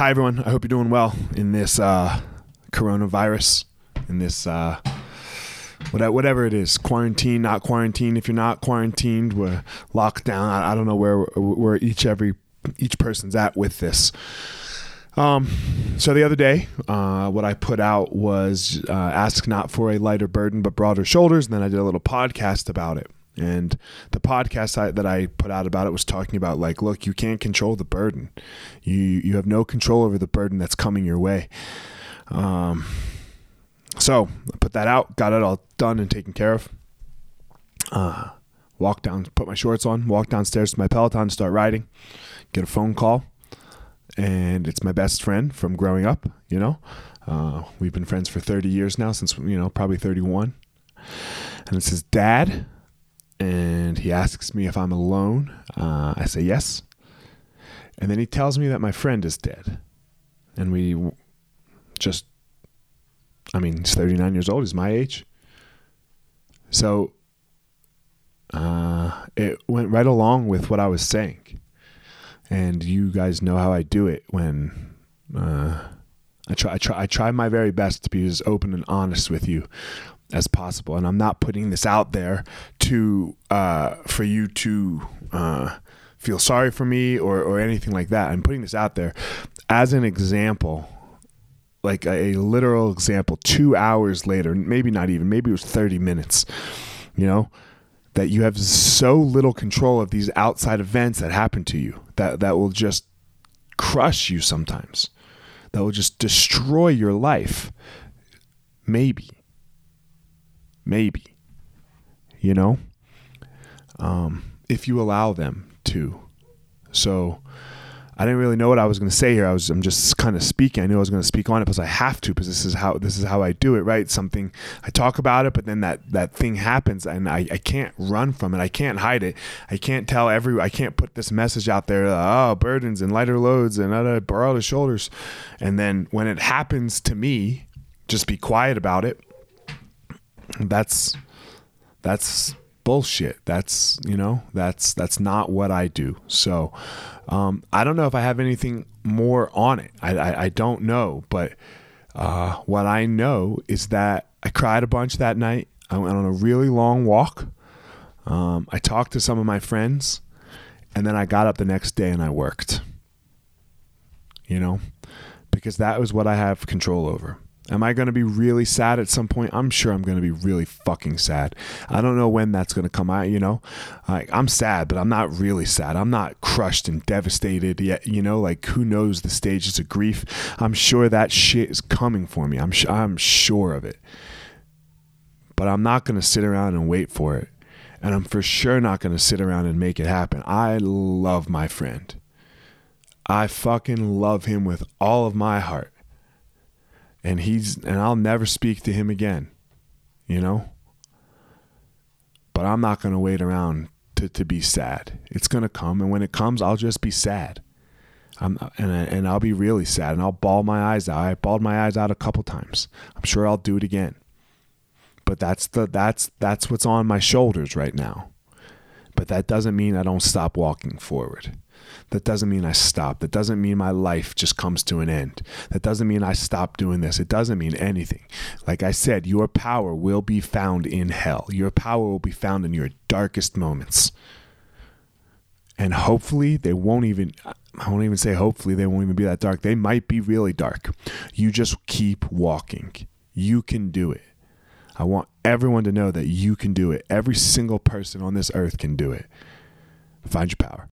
Hi, everyone. I hope you're doing well in this uh, coronavirus, in this uh, whatever it is, quarantine, not quarantine. If you're not quarantined, we're locked down. I, I don't know where where each every each person's at with this. Um, so the other day, uh, what I put out was uh, ask not for a lighter burden but broader shoulders, and then I did a little podcast about it. And the podcast I, that I put out about it was talking about like, look, you can't control the burden. You you have no control over the burden that's coming your way. Um, so I put that out, got it all done and taken care of. Uh, walk down, put my shorts on, walk downstairs to my Peloton, start riding. Get a phone call, and it's my best friend from growing up. You know, uh, we've been friends for 30 years now, since you know probably 31. And it says, "Dad." And he asks me if I'm alone. Uh, I say yes. And then he tells me that my friend is dead. And we just, I mean, he's 39 years old, he's my age. So uh, it went right along with what I was saying. And you guys know how I do it when uh, I try, I try, I try my very best to be as open and honest with you as possible. And I'm not putting this out there to uh, for you to uh, feel sorry for me or or anything like that. I'm putting this out there as an example. Like a, a literal example, two hours later, maybe not even, maybe it was 30 minutes, you know, that you have so little control of these outside events that happen to you that, that will just crush you sometimes, that will just destroy your life. Maybe maybe you know? Um, if you allow them to. So i didn't really know what i was going to say here. I was i'm just kind of speaking. I knew i was going to speak on it because i have to because this is how this is how i do it right? Something i talk about it but then that that thing happens and i, I can't run from it. I can't hide it. I can't tell every i can't put this message out there oh burdens and lighter loads and other broader shoulders. And then when it happens to me just be quiet about it that's that's bullshit. That's you know that's that's not what I do. So um, I don't know if I have anything more on it. I I, I don't know, but uh, what I know is that I cried a bunch that night. I went on a really long walk. Um, I talked to some of my friends, and then I got up the next day and I worked. You know, because that was what I have control over. Am I going to be really sad at some point? I'm sure I'm going to be really fucking sad. I don't know when that's going to come out, you know? Like I'm sad, but I'm not really sad. I'm not crushed and devastated yet, you know? Like who knows the stages of grief? I'm sure that shit is coming for me. I'm I'm sure of it. But I'm not going to sit around and wait for it. And I'm for sure not going to sit around and make it happen. I love my friend. I fucking love him with all of my heart and he's and I'll never speak to him again. You know? But I'm not going to wait around to, to be sad. It's going to come and when it comes I'll just be sad. I'm and and I'll be really sad and I'll bawl my eyes out. I bawled my eyes out a couple times. I'm sure I'll do it again. But that's the that's that's what's on my shoulders right now. But that doesn't mean I don't stop walking forward. That doesn't mean I stop. That doesn't mean my life just comes to an end. That doesn't mean I stop doing this. It doesn't mean anything. Like I said, your power will be found in hell. Your power will be found in your darkest moments. And hopefully, they won't even, I won't even say hopefully, they won't even be that dark. They might be really dark. You just keep walking. You can do it. I want everyone to know that you can do it. Every single person on this earth can do it. Find your power.